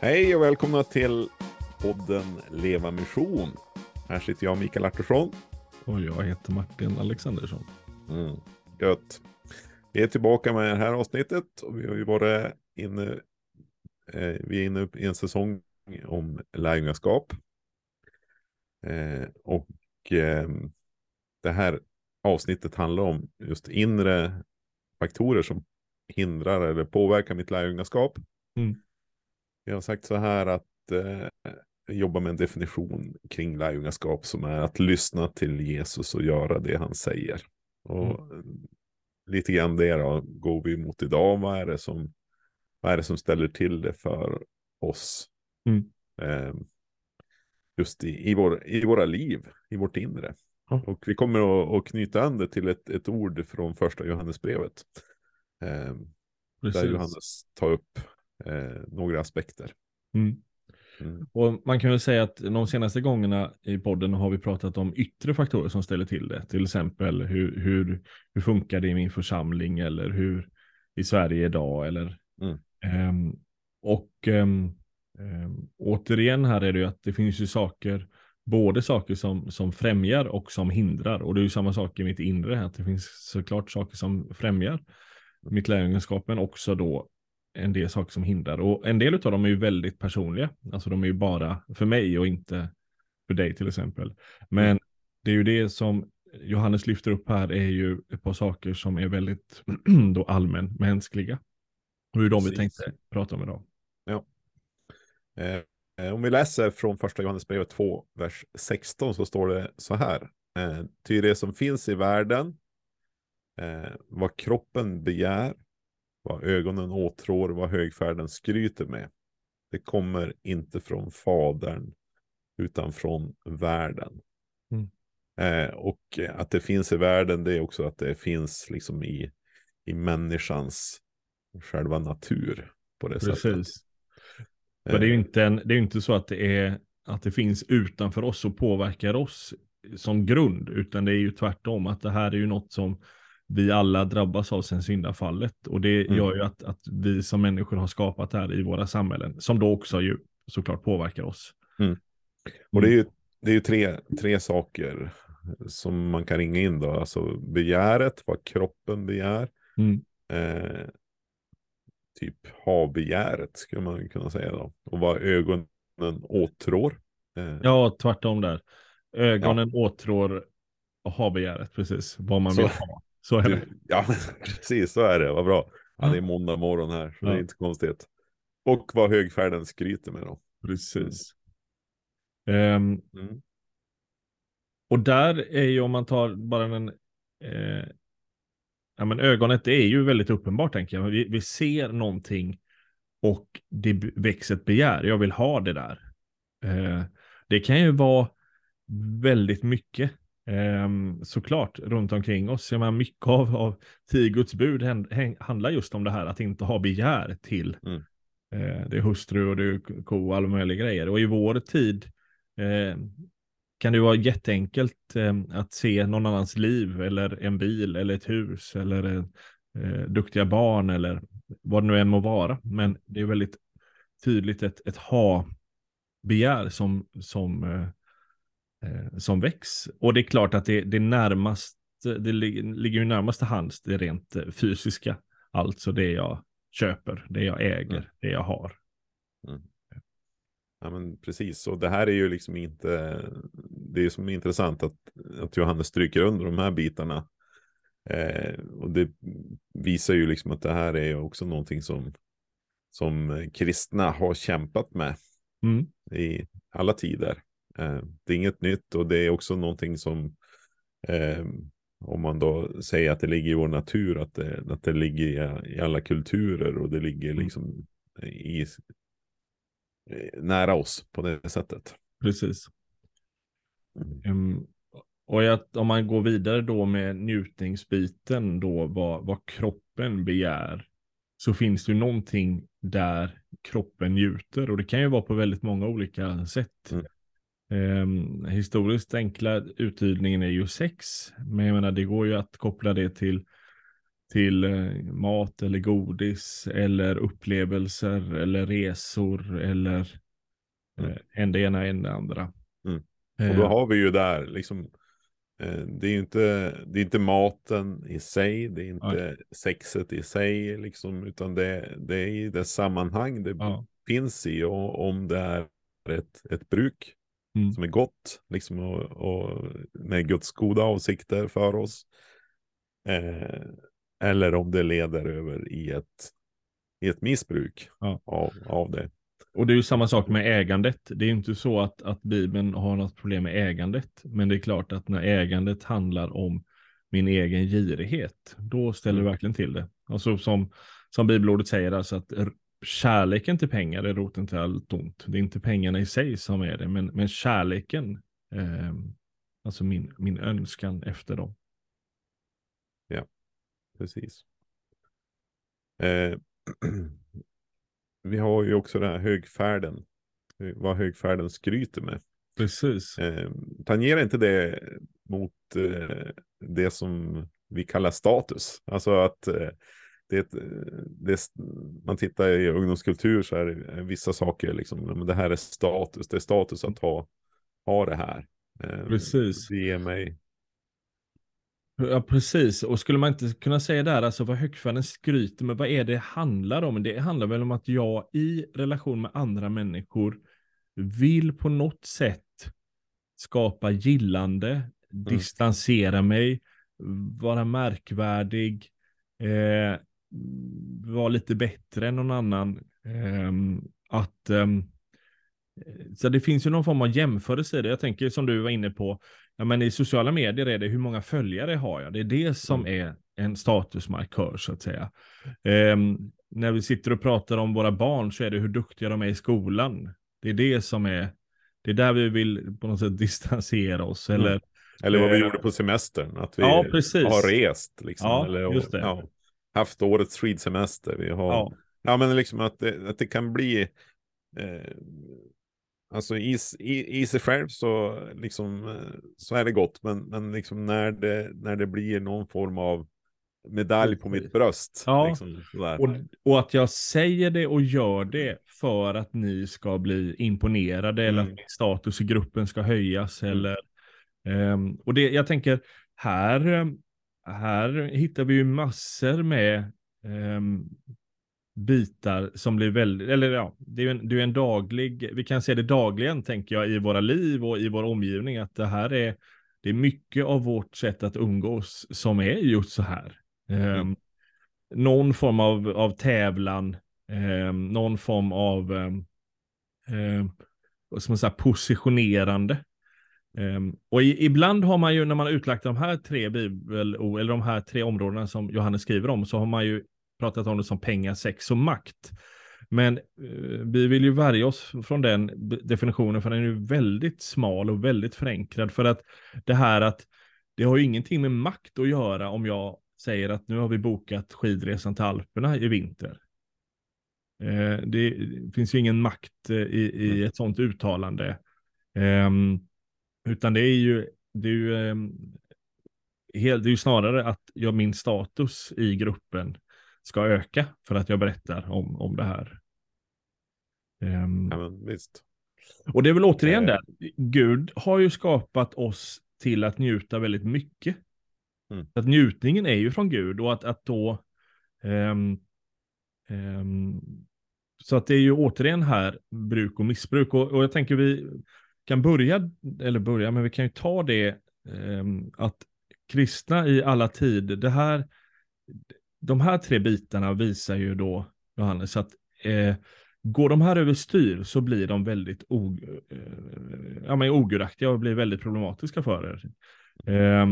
Hej och välkomna till podden Leva Mission. Här sitter jag, Mikael Artursson. Och jag heter Martin Alexandersson. Mm, gött. Vi är tillbaka med det här avsnittet och vi har ju varit inne, eh, vi är inne i en säsong om lärjungaskap. Eh, och eh, det här avsnittet handlar om just inre faktorer som hindrar eller påverkar mitt lärjungaskap. Mm. Jag har sagt så här att eh, jobba med en definition kring lärjungaskap som är att lyssna till Jesus och göra det han säger. Och mm. lite grann det då går vi mot idag. Vad är det som, vad är det som ställer till det för oss? Mm. Eh, just i, i, vår, i våra liv, i vårt inre. Ja. Och vi kommer att, att knyta an det till ett, ett ord från första Johannesbrevet. Eh, där Johannes tar upp eh, några aspekter. Mm. Mm. Och man kan väl säga att de senaste gångerna i podden har vi pratat om yttre faktorer som ställer till det. Till exempel hur, hur, hur funkar det i min församling eller hur i Sverige idag eller mm. um, och um, um, återigen här är det ju att det finns ju saker både saker som, som främjar och som hindrar. Och det är ju samma sak i mitt inre, att det finns såklart saker som främjar mitt lärjungaskap, men också då en del saker som hindrar. Och en del av dem är ju väldigt personliga. Alltså de är ju bara för mig och inte för dig till exempel. Men mm. det är ju det som Johannes lyfter upp här är ju ett par saker som är väldigt då allmän mänskliga. Och det är de vi tänkte prata om idag. Ja. Eh, om vi läser från första Johannesbrevet 2, vers 16 så står det så här. Eh, Ty det som finns i världen, eh, vad kroppen begär, vad ögonen åtrår, vad högfärden skryter med. Det kommer inte från fadern, utan från världen. Mm. Eh, och att det finns i världen, det är också att det finns liksom i, i människans själva natur. På det Precis. sättet. Men det är ju inte, en, det är inte så att det, är, att det finns utanför oss och påverkar oss som grund, utan det är ju tvärtom, att det här är ju något som vi alla drabbas av sen syndafallet. Och det mm. gör ju att, att vi som människor har skapat det här i våra samhällen, som då också ju såklart påverkar oss. Mm. Och det är ju, det är ju tre, tre saker som man kan ringa in då. Alltså begäret, vad kroppen begär. Mm. Eh, typ ha-begäret skulle man kunna säga då. Och vad ögonen åtrår. Eh. Ja, tvärtom där. Ögonen ja. åtrår ha-begäret, precis. Vad man så, vill ha. Så är det. Ja, precis så är det. Vad bra. Ja, det är måndag morgon här, så ja. det är inte konstigt. Och vad högfärden skryter med då. Precis. Um, mm. Och där är ju om man tar bara en... Eh, ja men ögonet det är ju väldigt uppenbart tänker jag. Vi, vi ser någonting och det växer ett begär. Jag vill ha det där. Eh, det kan ju vara väldigt mycket. Um, såklart runt omkring oss. Jag menar, mycket av, av tio Guds bud handlar just om det här att inte ha begär till. Mm. Uh, det är hustru och det är ko och alla möjliga grejer. Och i vår tid uh, kan det vara jätteenkelt uh, att se någon annans liv eller en bil eller ett hus eller duktiga barn eller vad det nu än må vara. Men det är väldigt tydligt ett, ett ha-begär som, som eh, som väcks. Och det är klart att det, det närmast, det ligger ju närmast till hands det rent eh, fysiska. Alltså det jag köper, det jag äger, mm. det jag har. Mm. Ja men precis, och det här är ju liksom inte, det är som är intressant att, att Johannes stryker under de här bitarna. Eh, och det visar ju liksom att det här är också någonting som, som kristna har kämpat med mm. i alla tider. Eh, det är inget nytt och det är också någonting som eh, om man då säger att det ligger i vår natur, att det, att det ligger i, alla kulturer och det ligger mm. liksom i, nära oss på det sättet. Precis. Um, och att, om man går vidare då med njutningsbiten då, vad, vad kroppen begär, så finns det ju någonting där kroppen njuter och det kan ju vara på väldigt många olika sätt. Mm. Um, historiskt enkla uttydningen är ju sex, men jag menar det går ju att koppla det till till eh, mat eller godis eller upplevelser eller resor eller Mm. eh, en det ena en det andra. Mm. Eh, Och då har vi ju där liksom eh, det är ju inte, det är inte maten i sig, det är inte sexet i sig, liksom, utan det, det är i det sammanhang det ja, finns i och om det är ett, ett bruk Mm. som är gott, liksom, och, och med Guds goda avsikter för oss. Eh, eller om det leder över i ett, i ett missbruk Ja. av, av det. och det är ju samma sak med ägandet. Det är ju inte så att, att Bibeln har något problem med ägandet. Men det är klart att när ägandet handlar om min egen girighet, då ställer det Mm. verkligen till det. Alltså som, som bibelordet säger, alltså att kärleken till pengar är roten till allt ont. Det är inte pengarna i sig som är det, men, men kärleken, eh, alltså min, min önskan efter dem. Precis. Eh, vi har ju också den här högfärden. Vad högfärden skryter med. Precis. Eh, tangerar inte det mot eh, det som vi kallar status? Alltså att eh, det, ett, eh, det man tittar i ungdomskultur så är det vissa saker liksom, men det här är status. Det är status att ha, ha det här. Eh, Precis. Det ger mig, Ja, precis. Och skulle man inte kunna säga där, alltså vad högfärden skryter med, vad är det handlar om? Det handlar väl om att jag i relation med andra människor vill på något sätt skapa gillande, distansera mig, vara märkvärdig, eh, vara lite bättre än någon annan. ehm, att ehm, så det finns ju någon form av jämförelse i det. Jag tänker som du var inne på, ja, men i sociala medier är det hur många följare har jag? Det är det som är en statusmarkör så att säga. Ehm, när vi sitter och pratar om våra barn så är det hur duktiga de är i skolan. Det är det som är, det är där vi vill på något sätt distansera oss. Mm. Eller, eller vad vi Eh, gjorde på semestern. Att vi ja, har rest. Liksom, Ja, eller, just det. Ja, haft årets skidsemester. Vi har ja, Ja, men liksom att det, att det kan bli, eh, alltså i, i, i sig själv så, liksom, eh, så är det gott, men, men liksom när, det, när det blir någon form av medalj på mitt bröst. Ja, Liksom. Och, och att jag säger det och gör det för att ni ska bli imponerade eller Mm. att min status i gruppen ska höjas. Mm. Eller, ehm, och det, jag tänker, här, ehm, här hittar vi ju massor med ehm, bitar som blir väldigt, eller ja, det är ju en, det är en daglig, vi kan se det dagligen tänker jag i våra liv och i vår omgivning att det här är, det är mycket av vårt sätt att umgås som är just så här. Ehm, Mm. Någon form av, av tävlan, ehm, någon form av um, vad ska man säga, positionerande. Ehm, och i, ibland har man ju när man har utlagt de här tre bibelord, eller de här tre områdena som Johannes skriver om, så har man ju pratat om det som pengar, sex och makt. Men eh, vi vill ju värja oss från den definitionen för den är ju väldigt smal och väldigt förenklad. För att det här att det har ju ingenting med makt att göra om jag säger att nu har vi bokat skidresan till Alperna i vinter. Eh, det finns ju ingen makt eh, i, i ett sådant uttalande. Ehm, utan det är ju, det är ju, ehm, det är ju snarare att jag, min status i gruppen ska öka för att jag berättar om, om det här. Ehm, Ja, visst. och det är väl återigen Eh. där, Gud har ju skapat oss till att njuta väldigt mycket. Mm. Att njutningen är ju från Gud och att, att då ehm, ehm, så att det är ju återigen här bruk och missbruk och, och jag tänker vi kan börja, eller börja, men vi kan ju ta det eh, att kristna i alla tider, det här, de här tre bitarna visar ju då Johannes att eh, går de här överstyr så blir de väldigt eh, ja, men ogudaktiga och blir väldigt problematiska för er. Eh,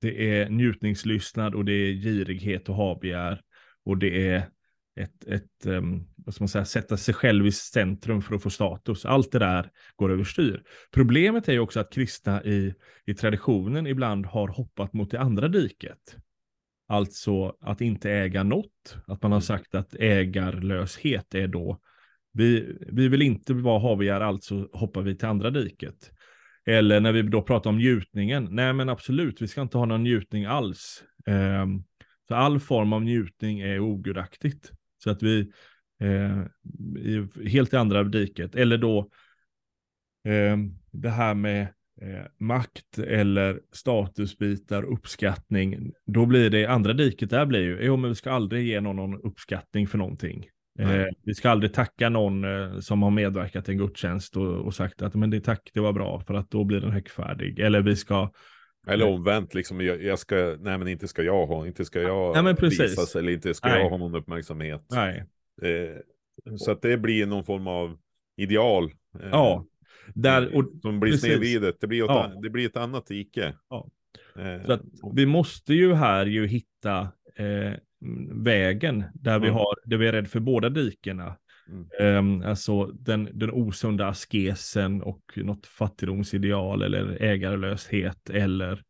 det är njutningslystnad och det är girighet och habegär och det är ett, ett um, vad ska man säga, sätta sig själv i centrum för att få status. Allt det där går överstyr. Problemet är ju också att kristna i, i traditionen ibland har hoppat mot det andra diket. Alltså att inte äga något. Att man har Mm. sagt att ägarlöshet är då, vi, vi vill inte vara havigär, alltså hoppar vi till andra diket. Eller när vi då pratar om njutningen, nej men absolut, vi ska inte ha någon njutning alls. Så all form av njutning är ogudaktigt. Så att vi eh, är helt i andra diket. Eller då eh, det här med eh, makt eller statusbitar, uppskattning. Då blir det andra diket där blir ju, jo men vi ska aldrig ge någon, någon uppskattning för någonting. Eh, vi ska aldrig tacka någon eh, som har medverkat i en gudstjänst och, och, sagt att men det tack, det var bra, för att då blir den högfärdig. Eller vi ska... Eller omvänt, liksom, jag, jag, ska, nej men inte ska jag ha, inte ska jag nej, visas, eller inte ska nej. jag ha någon uppmärksamhet. Nej. Eh, så att det blir någon form av ideal. Eh, ja. Där, och, som blir snedvridet, det blir, ja. det blir ett annat dike. Ja. Eh, så att vi måste ju här ju hitta eh, vägen där mm. vi har, där vi är rädda för båda dikena. Mm. Um, alltså den, den osunda askesen och något fattigdomsideal eller ägarlöshet eller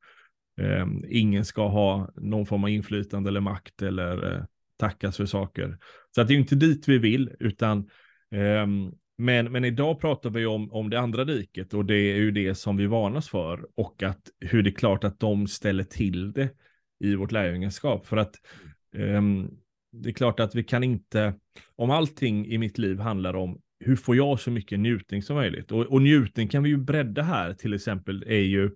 um, ingen ska ha någon form av inflytande eller makt eller uh, tackas för saker. Så att det är inte dit vi vill, utan um, men, men idag pratar vi om, om det andra diket och det är ju det som vi varnas för och att hur det är klart att de ställer till det i vårt lärjungaskap. För att um, det är klart att vi kan inte, om allting i mitt liv handlar om hur får jag så mycket njutning som möjligt? Och, och njutning kan vi ju bredda här, till exempel är ju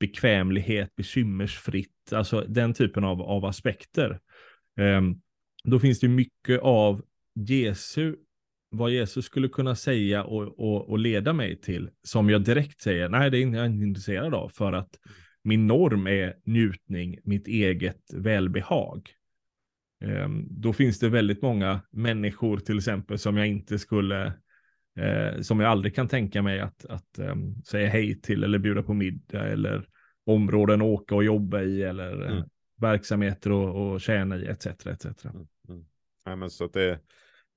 bekvämlighet, bekymmersfritt, alltså den typen av, av aspekter. Um, då finns det mycket av Jesu, vad Jesus skulle kunna säga och, och, och, leda mig till, som jag direkt säger, nej det är jag inte intresserad av, för att min norm är njutning, mitt eget välbehag. Um, då finns det väldigt många människor till exempel som jag inte skulle, uh, som jag aldrig kan tänka mig att, att um, säga hej till eller bjuda på middag eller områden att åka och jobba i eller mm. uh, verksamheter och, och tjäna i etc. etc. Mm. Mm. Ja, men så att det,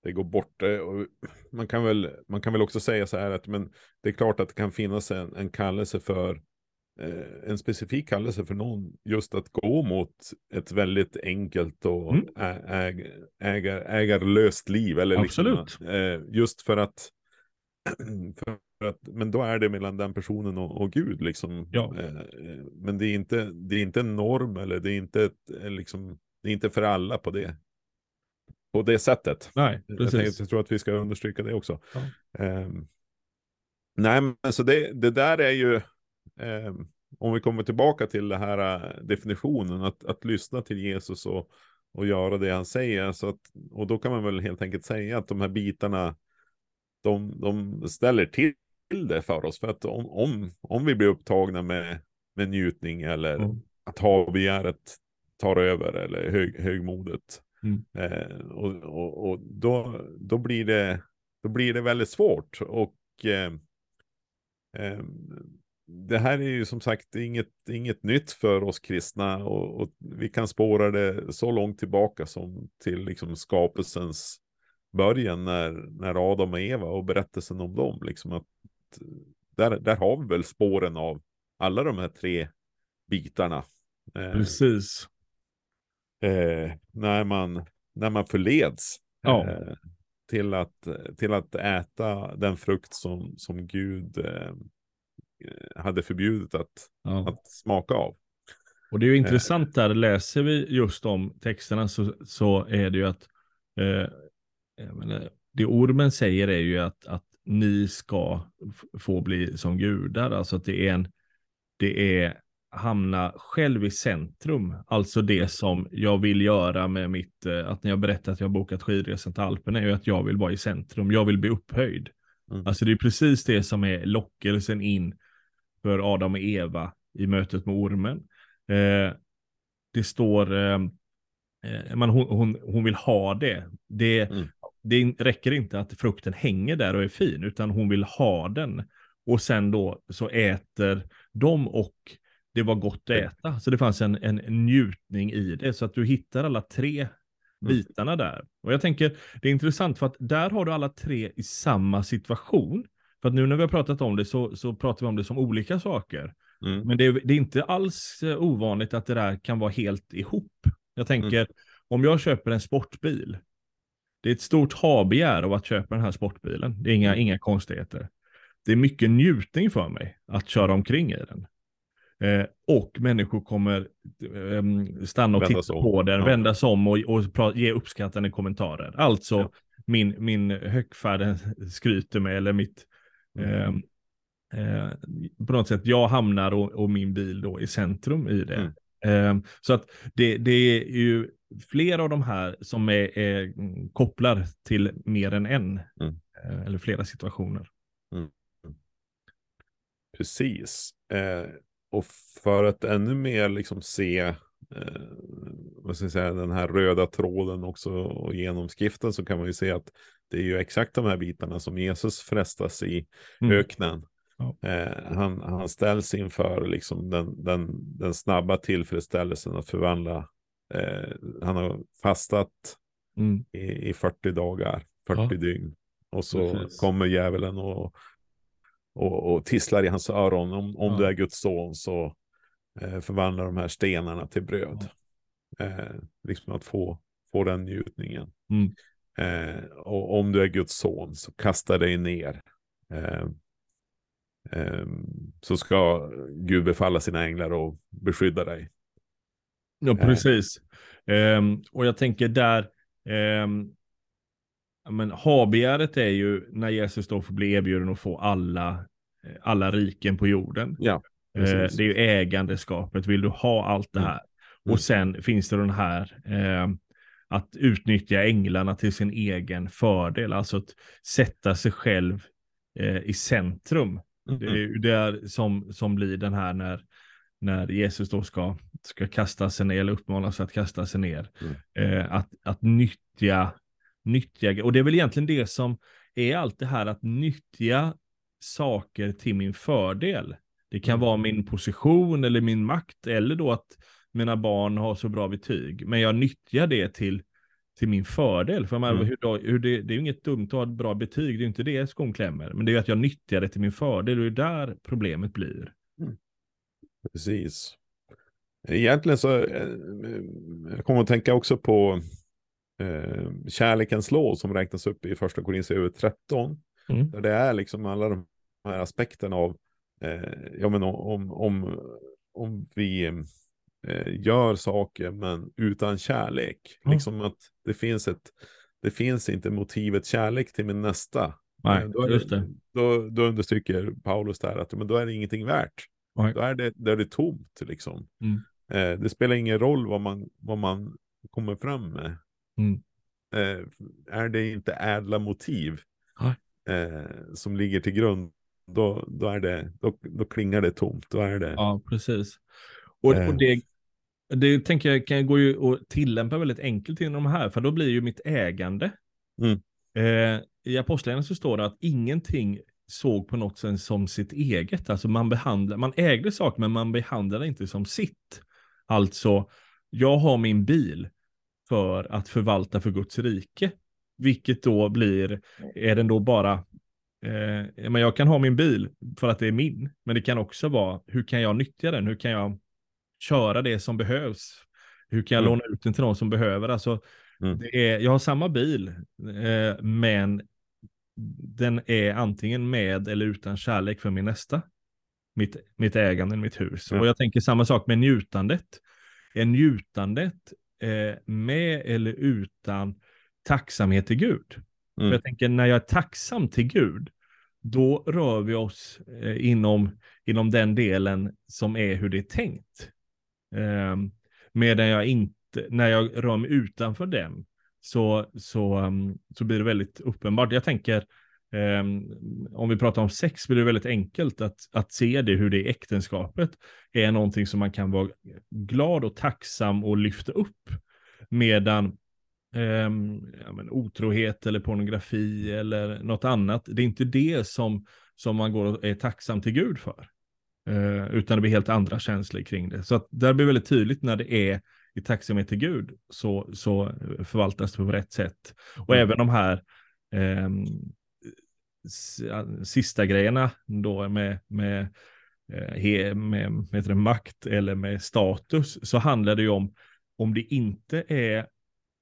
det går bort. Eh, och man, kan väl, man kan väl också säga så här att men det är klart att det kan finnas en, en kallelse för eh, en specifik kallelse för någon just att gå mot ett väldigt enkelt och mm. äg, ägar, ägarlöst liv. Eller Absolut. Liksom, eh, just för att, för att, men då är det mellan den personen och, och Gud liksom. Ja. Eh, men det är, inte, det är inte en norm eller det är inte, ett, eh, liksom, det är inte för alla på det på det sättet. Nej, precis. Jag, tänkte, jag tror att vi ska understryka det också. Ja. Um, nej, men så det, det där är ju, um, om vi kommer tillbaka till den här uh, definitionen, att, att lyssna till Jesus och, och göra det han säger. Så att, och då kan man väl helt enkelt säga att de här bitarna, de, de ställer till det för oss. För att om, om, om vi blir upptagna med, med njutning eller mm. att ha begäret tar över eller hög, högmodet, Mm. Eh, och och, och då, då, blir det, då blir det väldigt svårt. Och eh, eh, det här är ju som sagt inget, inget nytt för oss kristna och, och, vi kan spåra det så långt tillbaka som till liksom skapelsens början när, när Adam och Eva och berättelsen om dem. Liksom att, där, där har vi väl spåren av alla de här tre bitarna. Eh, Precis eh, när, man, när man förleds ja. eh, till, att, till att äta den frukt som, som Gud eh, hade förbjudit att, ja. att smaka av. Och det är ju intressant där, läser vi just om texterna så, så är det ju att eh, menar, det ormen säger är ju att, att ni ska få bli som gudar, alltså att det är en, det är hamna själv i centrum. Alltså det som jag vill göra med mitt, eh, att när jag berättar att jag har bokat skidresan till Alperna är ju att jag vill vara i centrum. Jag vill bli upphöjd. Mm. Alltså det är precis det som är lockelsen in för Adam och Eva i mötet med ormen. Eh, det står, eh, eh man, hon, hon, hon, vill ha det. Det, mm. det räcker inte att frukten hänger där och är fin, utan hon vill ha den. Och sen då så äter de och det var gott att äta. Så det fanns en, en njutning i det. Så att du hittar alla tre mm. bitarna där. Och jag tänker, det är intressant för att där har du alla tre i samma situation. För att nu när vi har pratat om det så, så pratar vi om det som olika saker. Mm. Men det är, det är, inte alls eh, ovanligt att det där kan vara helt ihop. Jag tänker, mm. om jag köper en sportbil, det är ett stort ha-begär av att köpa den här sportbilen. Det är inga, mm. inga konstigheter. Det är mycket njutning för mig att köra omkring i den. Eh, och människor kommer um, stanna och Vändas titta om. på den, Ja. vändas om och, och ge uppskattande kommentarer. Alltså Ja. min, min högfärden skryter med eller mitt Mm. ehm, eh, på något sätt, jag hamnar och, och min bil då i centrum i det. Mm. Ehm, så att det, det är ju flera av de här som är, är mm, kopplar till mer än en. Mm. eh, Eller flera situationer. Precis. Eh, och för att ännu mer liksom se eh, vad ska jag säga, den här röda tråden också och genomskriften så kan man ju se att det är ju exakt de här bitarna som Jesus frestas i Mm. öknen. Ja. Eh, han, han ställs inför liksom den, den, den snabba tillfredsställelsen att förvandla. Eh, han har fastat Mm. i, i 40 dagar, 40 Ja. dygn. Och så Precis. kommer djävulen och, och, och tisslar i hans öron. Om, om Ja. du är Guds son så eh, förvandla de här stenarna till bröd. Eh, liksom att få, få den njutningen. Mm. Eh, och om du är Guds son så kasta dig ner. Eh, eh, så ska Gud befalla sina änglar och beskydda dig. Ja, Eh. precis. Ehm, och jag tänker där, ehm, men habegäret är ju när Jesus då får bli erbjuden att få alla, eh, alla riken på jorden. Ja, precis. det är ju ägandeskapet, vill du ha allt det Mm. här? Mm. Och sen finns det den här, ehm, att utnyttja änglarna till sin egen fördel, alltså att sätta sig själv eh, i centrum. Det är Mm. där som, som blir den här när, när Jesus då ska, ska kasta sig ner, eller uppmanas att kasta sig ner. Mm. Eh, att, att nyttja, nyttja, och det är väl egentligen det som är allt det här att nyttja saker till min fördel. Det kan vara min position eller min makt, eller då att mina barn har så bra betyg, men jag nyttjar det till till min fördel. För menar, Mm. hur, hur det, det är ju inget dumt att ha ett bra betyg, det är ju inte det skon klämmer. Men det är ju att jag nyttjar det till min fördel, och det är där problemet blir. Precis. Egentligen så, eh, jag kommer att tänka också på eh, kärlekens lov som räknas upp i första Korinthierbrevet 13. Mm. Där det är liksom alla de här aspekterna av, eh, ja men om, om, om vi gör saker men utan kärlek. Mm. Liksom att det finns ett, det finns inte motivet kärlek till min nästa. Nej, Eh, då, just det. Då, då understryker Paulus där att men då är det ingenting värt. Nej. Då är det, då är det tomt liksom. Mm. Eh, det spelar ingen roll vad man, vad man kommer fram med. Mm. Eh, är det inte ädla motiv eh, som ligger till grund, då, då, är det, då, då klingar det tomt. Då är det, Ja, precis. Och, Eh. och det, det tänker jag kan gå ju att tillämpa väldigt enkelt inom de här, för då blir ju mitt ägande. Mm. Eh, I Apostlagärningarna så står det att ingenting såg på något sätt som sitt eget. Alltså man behandlar, man ägde saker men man behandlade det inte som sitt. Alltså, jag har min bil för att förvalta för Guds rike. Vilket då blir, är den då bara, eh, men jag kan ha min bil för att det är min. Men det kan också vara, hur kan jag nyttja den? Hur kan jag köra det som behövs? Hur kan jag Mm. låna ut den till någon som behöver? Alltså, Mm. det är, jag har samma bil, eh, men den är antingen med eller utan kärlek för min nästa. Mitt, mitt ägande, mitt hus. Ja. Och jag tänker samma sak med njutandet. Är njutandet eh, med eller utan tacksamhet till Gud? För Mm. jag tänker när jag är tacksam till Gud, då rör vi oss eh, inom, inom den delen som är hur det är tänkt. Ehm, medan jag inte, när jag rör mig utanför den, så, så, um, så blir det väldigt uppenbart. Jag tänker, um, om vi pratar om sex, blir det väldigt enkelt att, att se det, hur det äktenskapet är någonting som man kan vara glad och tacksam och lyfta upp. Medan um, ja, men otrohet eller pornografi eller något annat, det är inte det som, som man går och är tacksam till Gud för. Eh, utan det blir helt andra känslor kring det. Så att där blir väldigt tydligt när det är i tacksamhet till Gud så, så förvaltas det på rätt sätt. Och Mm. även de här ja, sista grejerna då med, med, eh, med, med det, makt eller med status så handlar det ju om om det inte är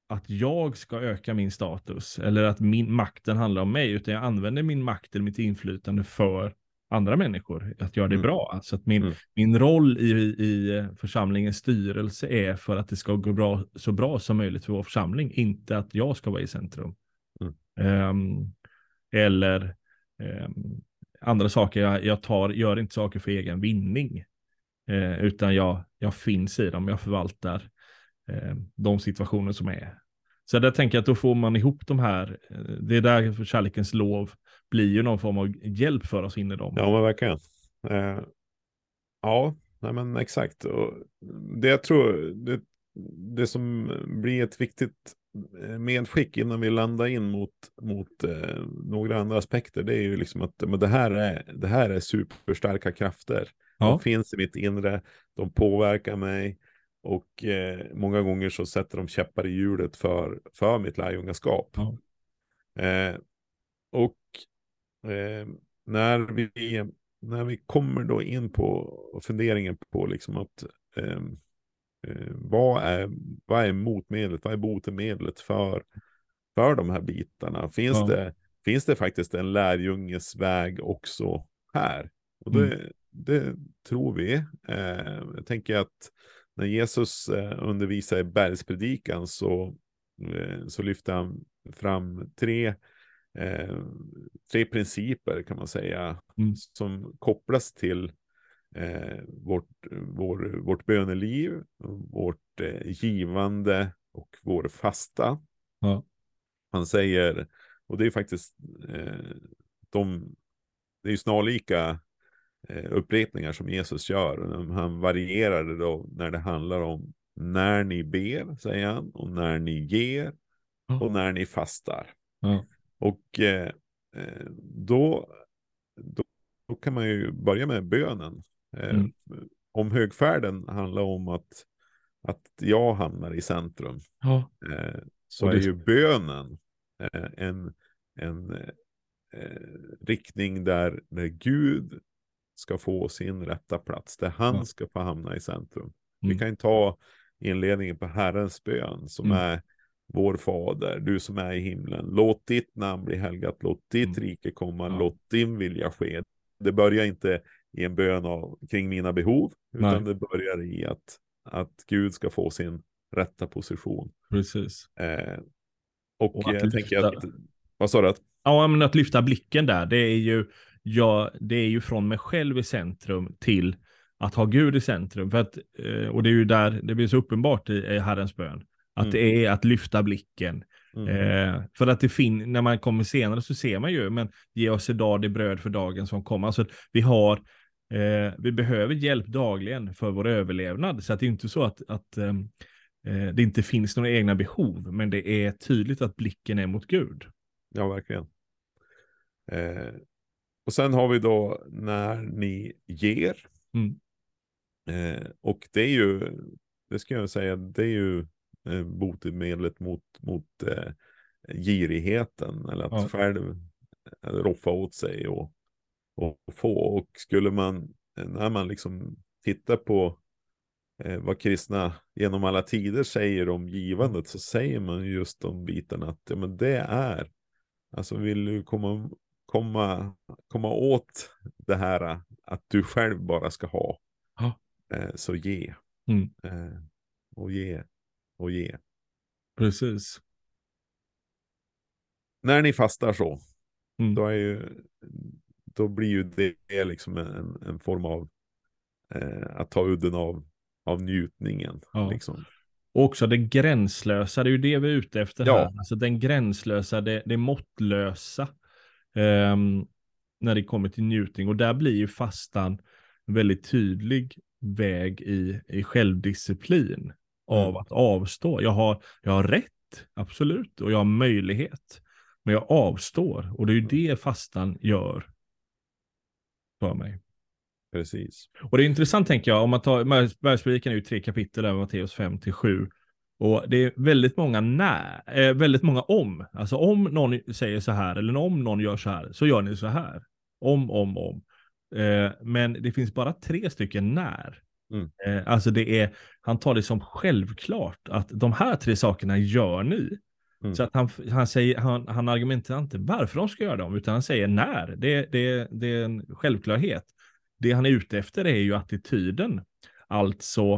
att jag ska öka min status eller att min makten handlar om mig, utan jag använder min makt eller mitt inflytande för andra människor att göra det Mm. bra. Alltså att min, Mm. min roll i, i församlingens styrelse är för att det ska gå bra, så bra som möjligt för vår församling, inte att jag ska vara i centrum. Ehm, eller ehm, andra saker, jag, jag tar, gör inte saker för egen vinning, eh, utan jag, jag finns i dem, jag förvaltar eh, de situationer som är. Så där tänker jag att då får man ihop de här, eh, det är där för kärlekens lov blir ju någon form av hjälp för oss in i dem. Ja, men verkligen. Eh, ja, nej men exakt. Och det jag tror, det, det som blir ett viktigt eh, medskick innan vi landar in mot, mot eh, några andra aspekter, det är ju liksom att men det, här är, det här är superstarka krafter. Ja. De finns i mitt inre, de påverkar mig och eh, många gånger så sätter de käppar i hjulet för, för mitt lärjungaskap. Ja. Eh, och eh, när, vi, när vi kommer då in på funderingen på liksom att eh, eh, vad, är, vad är motmedlet, vad är botemedlet för, för de här bitarna? Finns, Ja. det, finns det faktiskt en lärjunges väg också här? Och det, Mm. det tror vi. Eh, jag tänker att när Jesus eh, undervisar i bergspredikan så, eh, så lyfter han fram tre, eh, tre principer kan man säga Mm. som kopplas till eh, vårt, vår, vårt böneliv, vårt eh, givande och vår fasta. Ja. Han säger, och det är faktiskt eh, de, det är ju snarlika eh, upprepningar som Jesus gör. Han varierar det då när det handlar om när ni ber, säger han, och när ni ger och när ni fastar. Ja. Och eh, eh, då, då, då kan man ju börja med bönen. Eh, Mm. Om högfärden handlar om att, att jag hamnar i centrum, Ja. eh, så Och är det- ju bönen eh, en, en eh, riktning där, där Gud ska få sin rätta plats, där han Ja. ska få hamna i centrum. Mm. Vi kan ta inledningen på Herrens bön som Mm. är vår fader, du som är i himlen. Låt ditt namn bli helgat, låt ditt Mm. rike komma, Ja. låt din vilja ske. Det börjar inte i en bön av, kring mina behov, utan Nej. det börjar i att, att Gud ska få sin rätta position. Precis. Eh, och Och att jag lyfta- att, vad sa du? Att, Ja, men att lyfta blicken där, det är ju, ja, det är ju från mig själv i centrum till att ha Gud i centrum. För att, eh, och det är ju där det blir så uppenbart i, i Herrens bön. Att Mm. det är att lyfta blicken. mm, Eh, för att det fin- när man kommer senare så ser man ju, men ge oss idag det bröd för dagen som kommer. Alltså vi har, eh, vi behöver hjälp dagligen för vår överlevnad. Så att det är inte så att, att ehm, eh, det inte finns några egna behov, men det är tydligt att blicken är mot Gud. ja, verkligen. Eh, och sen har vi då när ni ger. Mm. Eh, och det är ju, det ska jag säga, det är ju eh, botemedlet mot, mot eh, girigheten. Eller att Ja. själv eh, roffa åt sig och, och få. Och skulle man, eh, när man liksom tittar på eh, vad kristna genom alla tider säger om givandet så säger man ju just de bitarna att ja, men det är, alltså vill du komma, komma, komma åt det här att du själv bara ska ha, Ja. eh, så ge. Mm. Eh, och ge och ge. Precis. När ni fastar så, Mm. då, är ju, då blir ju det liksom en, en form av eh, att ta udden av, av njutningen. Ja. Liksom. Och också det gränslösa, det är ju det vi är ute efter Ja. här. Alltså den gränslösa, det, det måttlösa. ehm, när det kommer till njutning. Och där blir ju fastan en väldigt tydlig väg i, i självdisciplin. Av Mm. att avstå. Jag har, jag har rätt, absolut. Och jag har möjlighet. Men jag avstår. Och det är ju det fastan gör. För mig. Precis. Och det är intressant tänker jag, om man tar, Bergspredikan är ju tre kapitel där, Matteus 5 till 7. Och det är väldigt många när, eh, väldigt många om. Alltså om någon säger så här, eller om någon gör så här, så gör ni så här. Om, om, om. Eh, men det finns bara tre stycken när. Mm. Eh, alltså det är, han tar det som självklart att de här tre sakerna gör ni. Mm. Så att han, han, säger, han, han argumenterar inte varför de ska göra dem, utan han säger när. Det, det, det är en självklarhet. Det han är ute efter är ju attityden. Alltså,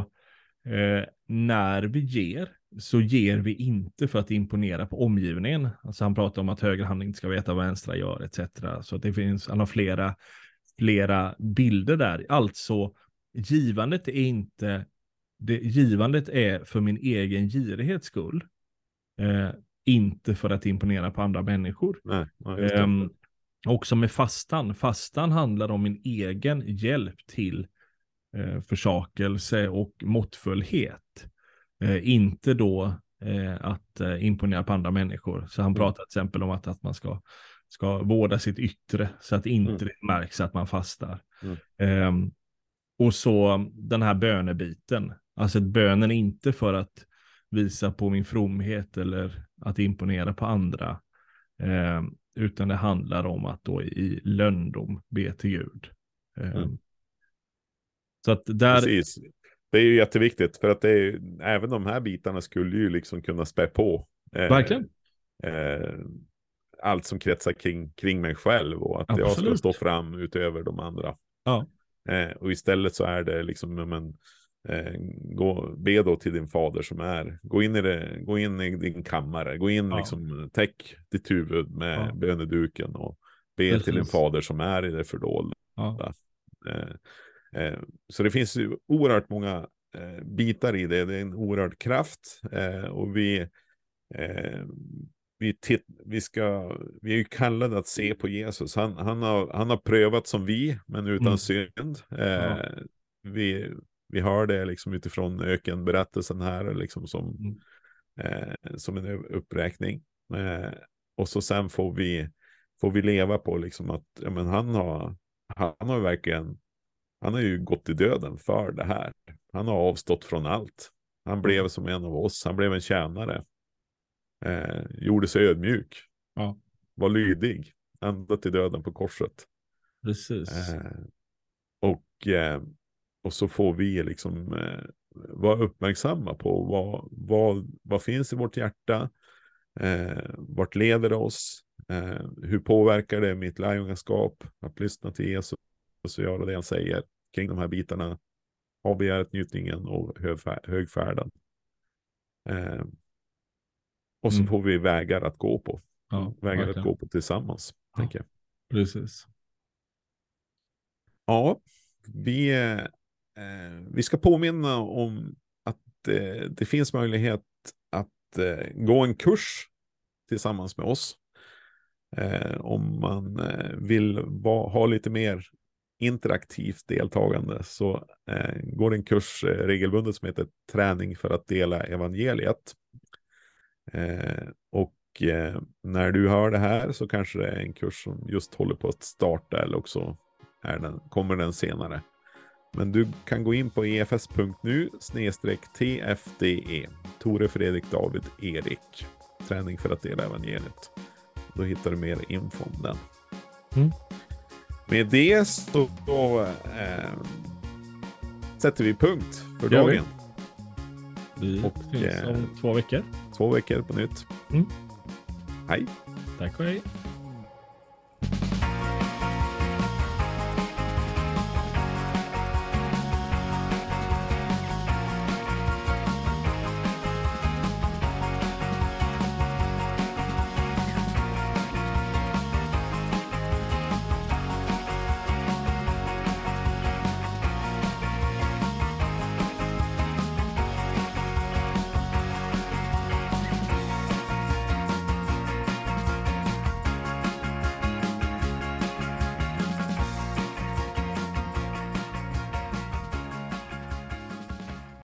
eh, när vi ger så ger vi inte för att imponera på omgivningen. Alltså han pratar om att höger hand inte ska veta vad vänstra gör etc. Så det finns, han har flera, flera bilder där. Alltså, givandet är inte, det, givandet är för min egen girighets skull. Eh, inte för att imponera på andra människor. Nej, eh, också med fastan. Fastan handlar om min egen hjälp till eh, försakelse och måttfullhet. Eh, inte då eh, att eh, imponera på andra människor. Så han mm. pratar till exempel om att, att man ska, ska vårda sitt yttre så att inte mm. det märks att man fastar. Mm. Och så den här bönebiten. Alltså bönen är inte för att visa på min fromhet eller att imponera på andra. Eh, utan det handlar om att då i löndom be till Gud. Eh, mm. Så att där... Precis. Det är ju jätteviktigt för att det är, även de här bitarna skulle ju liksom kunna spä på. Eh, Verkligen. Eh, allt som kretsar kring, kring mig själv och att Absolut. jag ska stå fram utöver de andra. Ja. Eh, och istället så är det liksom, men, eh, gå, be då till din fader som är, gå in i, det, gå in i din kammare, gå in ja. liksom, täck ditt huvud med ja. böneduken och be Precis. till din fader som är i det fördolda. Ja. Eh, eh, så det finns ju oerhört många eh, bitar i det, det är en oerhörd kraft eh, och vi vi, titt, vi, ska, vi är ju kallade att se på Jesus. Han, han, har, han har prövat som vi, men utan mm. synd. Eh, ja. vi, vi hör det liksom utifrån ökenberättelsen här, liksom som, mm. eh, som en uppräkning. Eh, och så sen får vi, får vi leva på liksom att ja, men han, har, han har verkligen, han har ju gått i döden för det här. Han har avstått från allt. Han blev mm. som en av oss, han blev en tjänare. Eh, gjorde sig ödmjuk. Ja. Var lydig. Ända till döden på korset. Precis. Eh, och, eh, och så får vi liksom eh, vara uppmärksamma på vad, vad, vad finns i vårt hjärta. Eh, vart leder det oss? Eh, hur påverkar det mitt lärjungaskap? Att lyssna till Jesus och göra det han säger kring de här bitarna. Avbegäret, njutningen och högfärden. Och så mm. får vi vägar att gå på. Ja, vägar verkligen. att gå på tillsammans. Ja, tänker jag. Precis. Ja, vi, eh, vi ska påminna om att eh, det finns möjlighet att eh, gå en kurs tillsammans med oss. Eh, om man eh, vill va, ha lite mer interaktivt deltagande så eh, går en kurs regelbundet som heter träning för att dela evangeliet. Eh, och eh, när du hör det här så kanske det är en kurs som just håller på att starta eller också är den, kommer den senare. Men du kan gå in på efs.nu tfde. Tore Fredrik David Erik. Träning för att dela evangeliet. Då hittar du mer info om den. Mm. Med det så då, äh, sätter vi punkt för dagen. Vi, vi och, syns om äh, två veckor två veckor på nytt. Mm. Hej. Tack och hej.